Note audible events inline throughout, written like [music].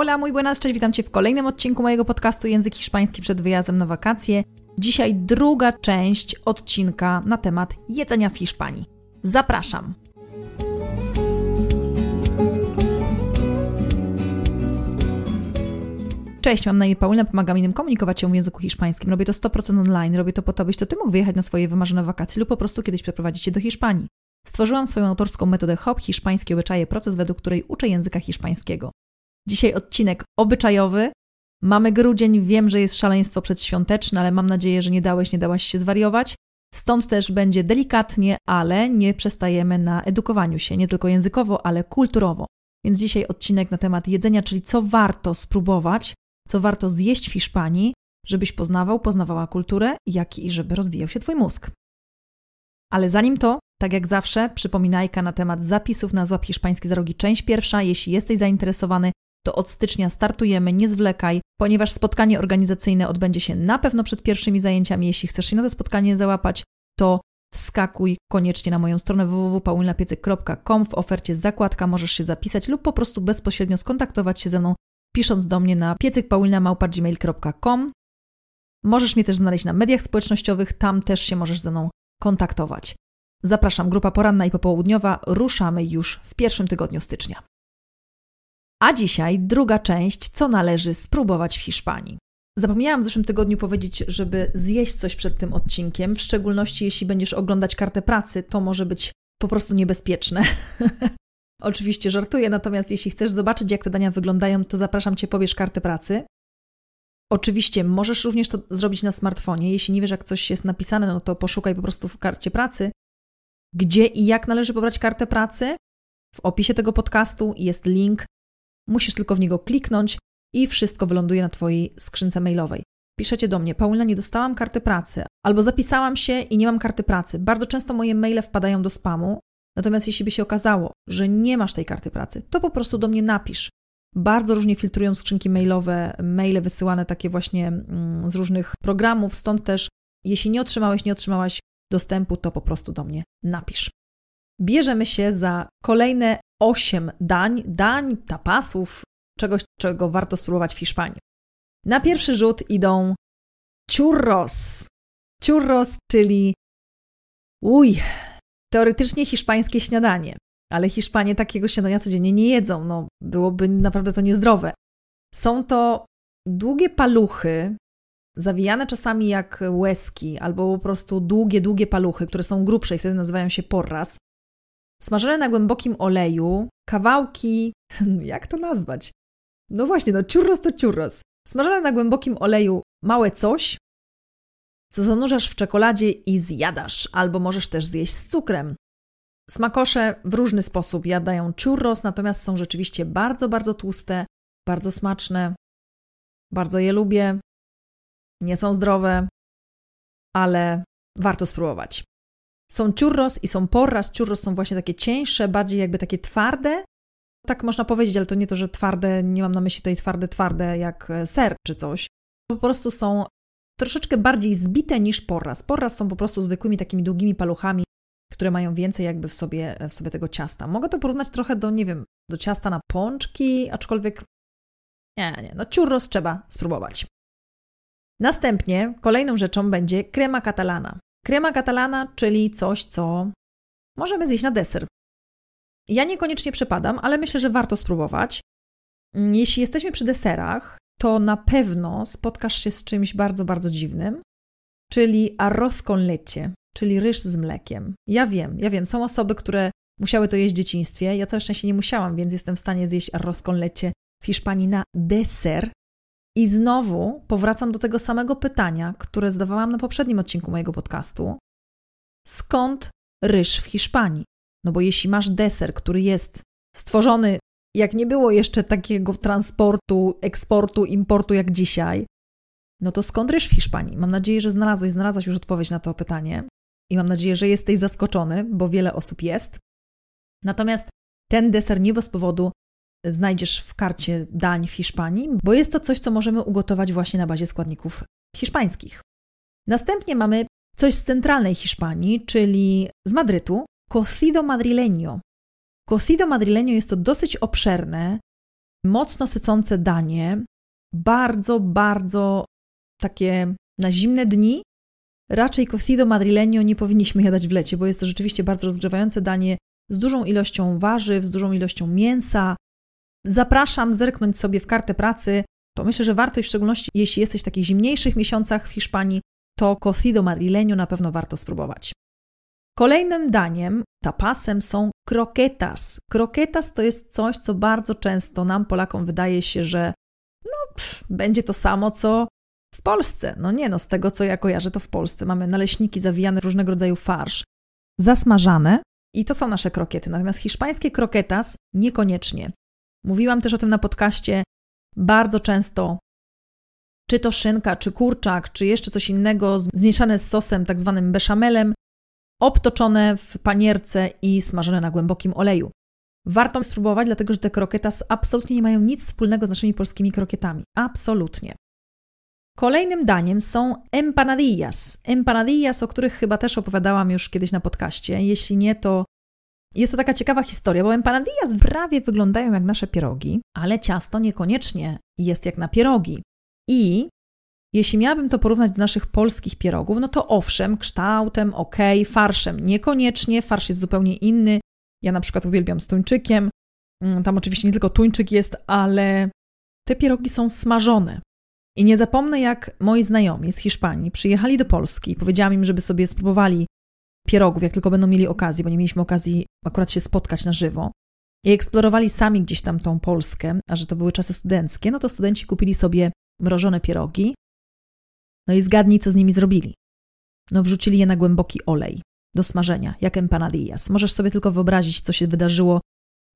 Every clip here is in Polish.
Hola, muy buenas, cześć, witam Cię w kolejnym odcinku mojego podcastu Język Hiszpański przed wyjazdem na wakacje. Dzisiaj druga część odcinka na temat jedzenia w Hiszpanii. Zapraszam! Cześć, mam na imię Paulina, pomagam innym komunikować się w języku hiszpańskim. Robię to 100% online, robię to po to, byś to Ty mógł wyjechać na swoje wymarzone wakacje lub po prostu kiedyś przeprowadzić się do Hiszpanii. Stworzyłam swoją autorską metodę HOP, hiszpańskie obyczaje, proces, według której uczę języka hiszpańskiego. Dzisiaj odcinek obyczajowy. Mamy grudzień, wiem, że jest szaleństwo przedświąteczne, ale mam nadzieję, że nie dałeś, nie dałaś się zwariować. Stąd też będzie delikatnie, ale nie przestajemy na edukowaniu się, nie tylko językowo, ale kulturowo. Więc dzisiaj odcinek na temat jedzenia, czyli co warto spróbować, co warto zjeść w Hiszpanii, żebyś poznawał, poznawała kulturę, jak i żeby rozwijał się Twój mózg. Ale zanim to, tak jak zawsze, przypominajka na temat zapisów na Złap Hiszpański za rogi, część pierwsza. Jeśli jesteś zainteresowany, to od stycznia startujemy, nie zwlekaj, ponieważ spotkanie organizacyjne odbędzie się na pewno przed pierwszymi zajęciami. Jeśli chcesz się na to spotkanie załapać, to wskakuj koniecznie na moją stronę www.paulinapiecyk.com. W ofercie zakładka możesz się zapisać lub po prostu bezpośrednio skontaktować się ze mną, pisząc do mnie na piecykpaulina.gmail.com. Możesz mnie też znaleźć na mediach społecznościowych, tam też się możesz ze mną kontaktować. Zapraszam, grupa poranna i popołudniowa. Ruszamy już w pierwszym tygodniu stycznia. A dzisiaj druga część, co należy spróbować w Hiszpanii. Zapomniałam w zeszłym tygodniu powiedzieć, żeby zjeść coś przed tym odcinkiem, w szczególności jeśli będziesz oglądać kartę pracy, to może być po prostu niebezpieczne. [laughs] Oczywiście żartuję, natomiast jeśli chcesz zobaczyć, jak te dania wyglądają, to zapraszam Cię, pobierz kartę pracy. Oczywiście możesz również to zrobić na smartfonie. Jeśli nie wiesz, jak coś jest napisane, no to poszukaj po prostu w karcie pracy, gdzie i jak należy pobrać kartę pracy. W opisie tego podcastu jest link. Musisz tylko w niego kliknąć i wszystko wyląduje na Twojej skrzynce mailowej. Piszecie do mnie, Paulina, nie dostałam karty pracy, albo zapisałam się i nie mam karty pracy. Bardzo często moje maile wpadają do spamu, natomiast jeśli by się okazało, że nie masz tej karty pracy, to po prostu do mnie napisz. Bardzo różnie filtrują skrzynki mailowe, maile wysyłane takie właśnie mm, z różnych programów, stąd też, jeśli nie otrzymałeś, nie otrzymałaś dostępu, to po prostu do mnie napisz. Bierzemy się za kolejne 8 dań, dań, tapasów, czegoś, czego warto spróbować w Hiszpanii. Na pierwszy rzut idą churros. Churros, czyli uj, teoretycznie hiszpańskie śniadanie, ale Hiszpanie takiego śniadania codziennie nie jedzą, no byłoby naprawdę to niezdrowe. Są to długie paluchy, zawijane czasami jak łezki, albo po prostu długie, długie paluchy, które są grubsze i wtedy nazywają się porras. Smażone na głębokim oleju, kawałki, [laughs] jak to nazwać? No właśnie, no churros to churros. Smażone na głębokim oleju małe coś, co zanurzasz w czekoladzie i zjadasz, albo możesz też zjeść z cukrem. Smakosze w różny sposób jadają churros, natomiast są rzeczywiście bardzo, bardzo tłuste, bardzo smaczne. Bardzo je lubię nie są zdrowe, ale warto spróbować. Są churros i są porras. Churros są właśnie takie cieńsze, bardziej jakby takie twarde. Tak można powiedzieć, ale to nie to, że twarde, nie mam na myśli tutaj twarde, twarde jak e, ser czy coś. Po prostu są troszeczkę bardziej zbite niż porras. Porras są po prostu zwykłymi takimi długimi paluchami, które mają więcej jakby w sobie, w sobie tego ciasta. Mogę to porównać trochę do, nie wiem, do ciasta na pączki, aczkolwiek nie, nie, no churros trzeba spróbować. Następnie kolejną rzeczą będzie krema catalana. Krema catalana, czyli coś, co możemy zjeść na deser. Ja niekoniecznie przepadam, ale myślę, że warto spróbować. Mm, jeśli jesteśmy przy deserach, to na pewno spotkasz się z czymś bardzo, bardzo dziwnym, czyli arroz con leche, czyli ryż z mlekiem. Ja wiem, ja wiem, są osoby, które musiały to jeść w dzieciństwie. Ja całe szczęście nie musiałam, więc jestem w stanie zjeść arroz con leche w Hiszpanii na deser, i znowu powracam do tego samego pytania, które zadawałam na poprzednim odcinku mojego podcastu. Skąd ryż w Hiszpanii? No bo jeśli masz deser, który jest stworzony, jak nie było jeszcze takiego transportu, eksportu, importu jak dzisiaj, no to skąd ryż w Hiszpanii? Mam nadzieję, że znalazłeś, znalazłaś już odpowiedź na to pytanie i mam nadzieję, że jesteś zaskoczony, bo wiele osób jest. Natomiast ten deser nie bez powodu znajdziesz w karcie dań w Hiszpanii, bo jest to coś, co możemy ugotować właśnie na bazie składników hiszpańskich. Następnie mamy coś z centralnej Hiszpanii, czyli z Madrytu, cocido madrileño. Cocido madrileño jest to dosyć obszerne, mocno sycące danie, bardzo, bardzo takie na zimne dni. Raczej cocido madrileño nie powinniśmy jadać w lecie, bo jest to rzeczywiście bardzo rozgrzewające danie z dużą ilością warzyw, z dużą ilością mięsa. Zapraszam zerknąć sobie w kartę pracy. To myślę, że warto w szczególności jeśli jesteś w takich zimniejszych miesiącach w Hiszpanii, to cocido madrileño na pewno warto spróbować. Kolejnym daniem, tapasem są kroketas. Kroketas to jest coś, co bardzo często nam, Polakom, wydaje się, że no, pff, będzie to samo, co w Polsce. No nie, no z tego, co ja kojarzę, to w Polsce mamy naleśniki zawijane różnego rodzaju farsz, zasmażane i to są nasze krokiety. Natomiast hiszpańskie kroketas niekoniecznie. Mówiłam też o tym na podcaście. Bardzo często czy to szynka, czy kurczak, czy jeszcze coś innego zmieszane z sosem, tak zwanym beszamelem, obtoczone w panierce i smażone na głębokim oleju. Warto spróbować, dlatego że te kroketas absolutnie nie mają nic wspólnego z naszymi polskimi krokietami. Absolutnie. Kolejnym daniem są empanadillas. Empanadillas, o których chyba też opowiadałam już kiedyś na podcaście. Jeśli nie, to jest to taka ciekawa historia, bo empanadillas prawie wyglądają jak nasze pierogi, ale ciasto niekoniecznie jest jak na pierogi. I jeśli miałabym to porównać do naszych polskich pierogów, no to owszem, kształtem, ok, farszem niekoniecznie, farsz jest zupełnie inny. Ja na przykład uwielbiam z tuńczykiem. Mm, tam oczywiście nie tylko tuńczyk jest, ale te pierogi są smażone. I nie zapomnę, jak moi znajomi z Hiszpanii przyjechali do Polski. Powiedziałam im, żeby sobie spróbowali pierogów, jak tylko będą mieli okazję, bo nie mieliśmy okazji akurat się spotkać na żywo. I eksplorowali sami gdzieś tam tą Polskę, a że to były czasy studenckie, no to studenci kupili sobie mrożone pierogi. No i zgadnij, co z nimi zrobili. No wrzucili je na głęboki olej do smażenia, jak empanadillas. Możesz sobie tylko wyobrazić, co się wydarzyło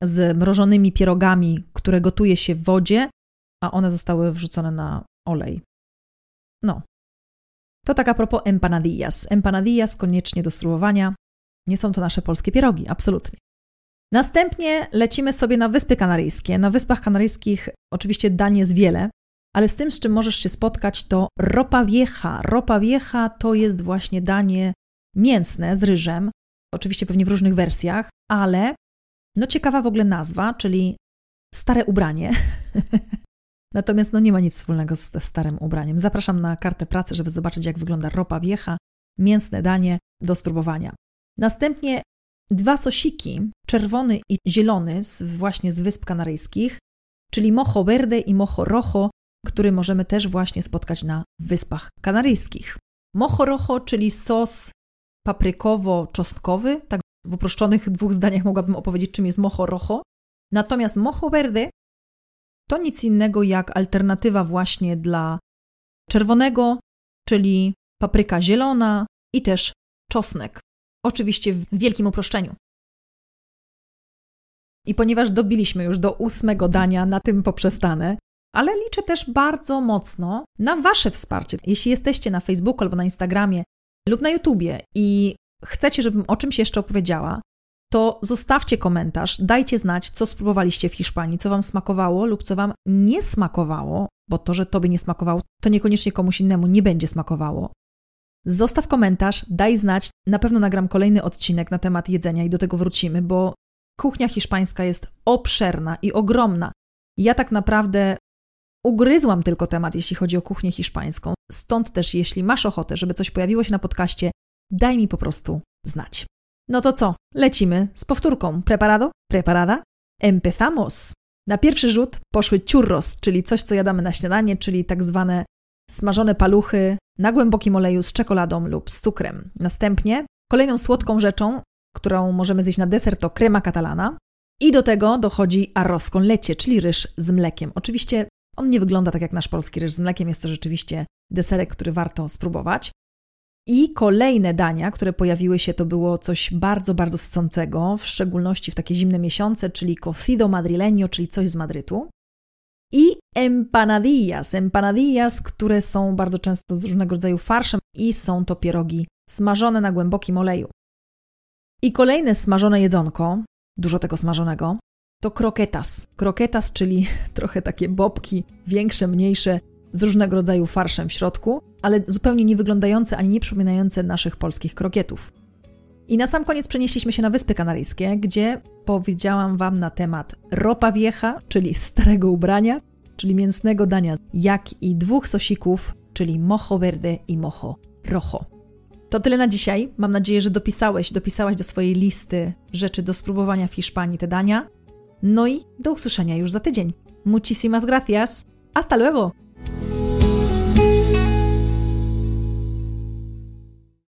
z mrożonymi pierogami, które gotuje się w wodzie, a one zostały wrzucone na olej. No. To tak a propos empanadillas. Empanadillas koniecznie do spróbowania. Nie są to nasze polskie pierogi, absolutnie. Następnie lecimy sobie na Wyspy Kanaryjskie. Na Wyspach Kanaryjskich oczywiście dań jest wiele, ale z tym, z czym możesz się spotkać, to ropa vieja. Ropa vieja to jest właśnie danie mięsne z ryżem, oczywiście pewnie w różnych wersjach, ale no ciekawa w ogóle nazwa, czyli stare ubranie. [laughs] Natomiast no nie ma nic wspólnego ze starym ubraniem. Zapraszam na kartę pracy, żeby zobaczyć, jak wygląda ropa wiecha, mięsne danie do spróbowania. Następnie dwa sosiki, czerwony i zielony, z, właśnie z Wysp Kanaryjskich, czyli mojo verde i mojo rojo, który możemy też właśnie spotkać na Wyspach Kanaryjskich. Mojo rojo, czyli sos paprykowo-czosnkowy, tak w uproszczonych dwóch zdaniach mogłabym opowiedzieć, czym jest mojo rojo. Natomiast mojo verde to nic innego jak alternatywa właśnie dla czerwonego, czyli papryka zielona i też czosnek. Oczywiście w wielkim uproszczeniu. I ponieważ dobiliśmy już do ósmego dania, na tym poprzestanę, ale liczę też bardzo mocno na Wasze wsparcie. Jeśli jesteście na Facebooku albo na Instagramie lub na YouTubie i chcecie, żebym o czymś jeszcze opowiedziała, to zostawcie komentarz, dajcie znać, co spróbowaliście w Hiszpanii, co Wam smakowało lub co Wam nie smakowało, bo to, że Tobie nie smakowało, to niekoniecznie komuś innemu nie będzie smakowało. Zostaw komentarz, daj znać, na pewno nagram kolejny odcinek na temat jedzenia i do tego wrócimy, bo kuchnia hiszpańska jest obszerna i ogromna. Ja tak naprawdę ugryzłam tylko temat, jeśli chodzi o kuchnię hiszpańską. Stąd też, jeśli masz ochotę, żeby coś pojawiło się na podcaście, daj mi po prostu znać. No to co? Lecimy z powtórką. Preparado? Preparada? Empezamos! Na pierwszy rzut poszły churros, czyli coś, co jadamy na śniadanie, czyli tak zwane smażone paluchy na głębokim oleju z czekoladą lub z cukrem. Następnie kolejną słodką rzeczą, którą możemy zjeść na deser, to crema catalana. I do tego dochodzi arroz con leche, czyli ryż z mlekiem. Oczywiście on nie wygląda tak jak nasz polski ryż z mlekiem, jest to rzeczywiście deserek, który warto spróbować. I kolejne dania, które pojawiły się, to było coś bardzo, bardzo sycącego, w szczególności w takie zimne miesiące, czyli cocido madrileño, czyli coś z Madrytu. I empanadillas, empanadillas, które są bardzo często z różnego rodzaju farszem i są to pierogi smażone na głębokim oleju. I kolejne smażone jedzonko, dużo tego smażonego, to kroketas. Kroketas, czyli [laughs] trochę takie bobki, większe, mniejsze, z różnego rodzaju farszem w środku, ale zupełnie nie wyglądające ani nie przypominające naszych polskich krokietów. I na sam koniec przenieśliśmy się na Wyspy Kanaryjskie, gdzie powiedziałam Wam na temat ropa wiecha, czyli starego ubrania, czyli mięsnego dania, jak i dwóch sosików, czyli mojo verde i mojo rojo. To tyle na dzisiaj. Mam nadzieję, że dopisałeś, dopisałaś do swojej listy rzeczy do spróbowania w Hiszpanii te dania. No i do usłyszenia już za tydzień. Muchísimas gracias. Hasta luego!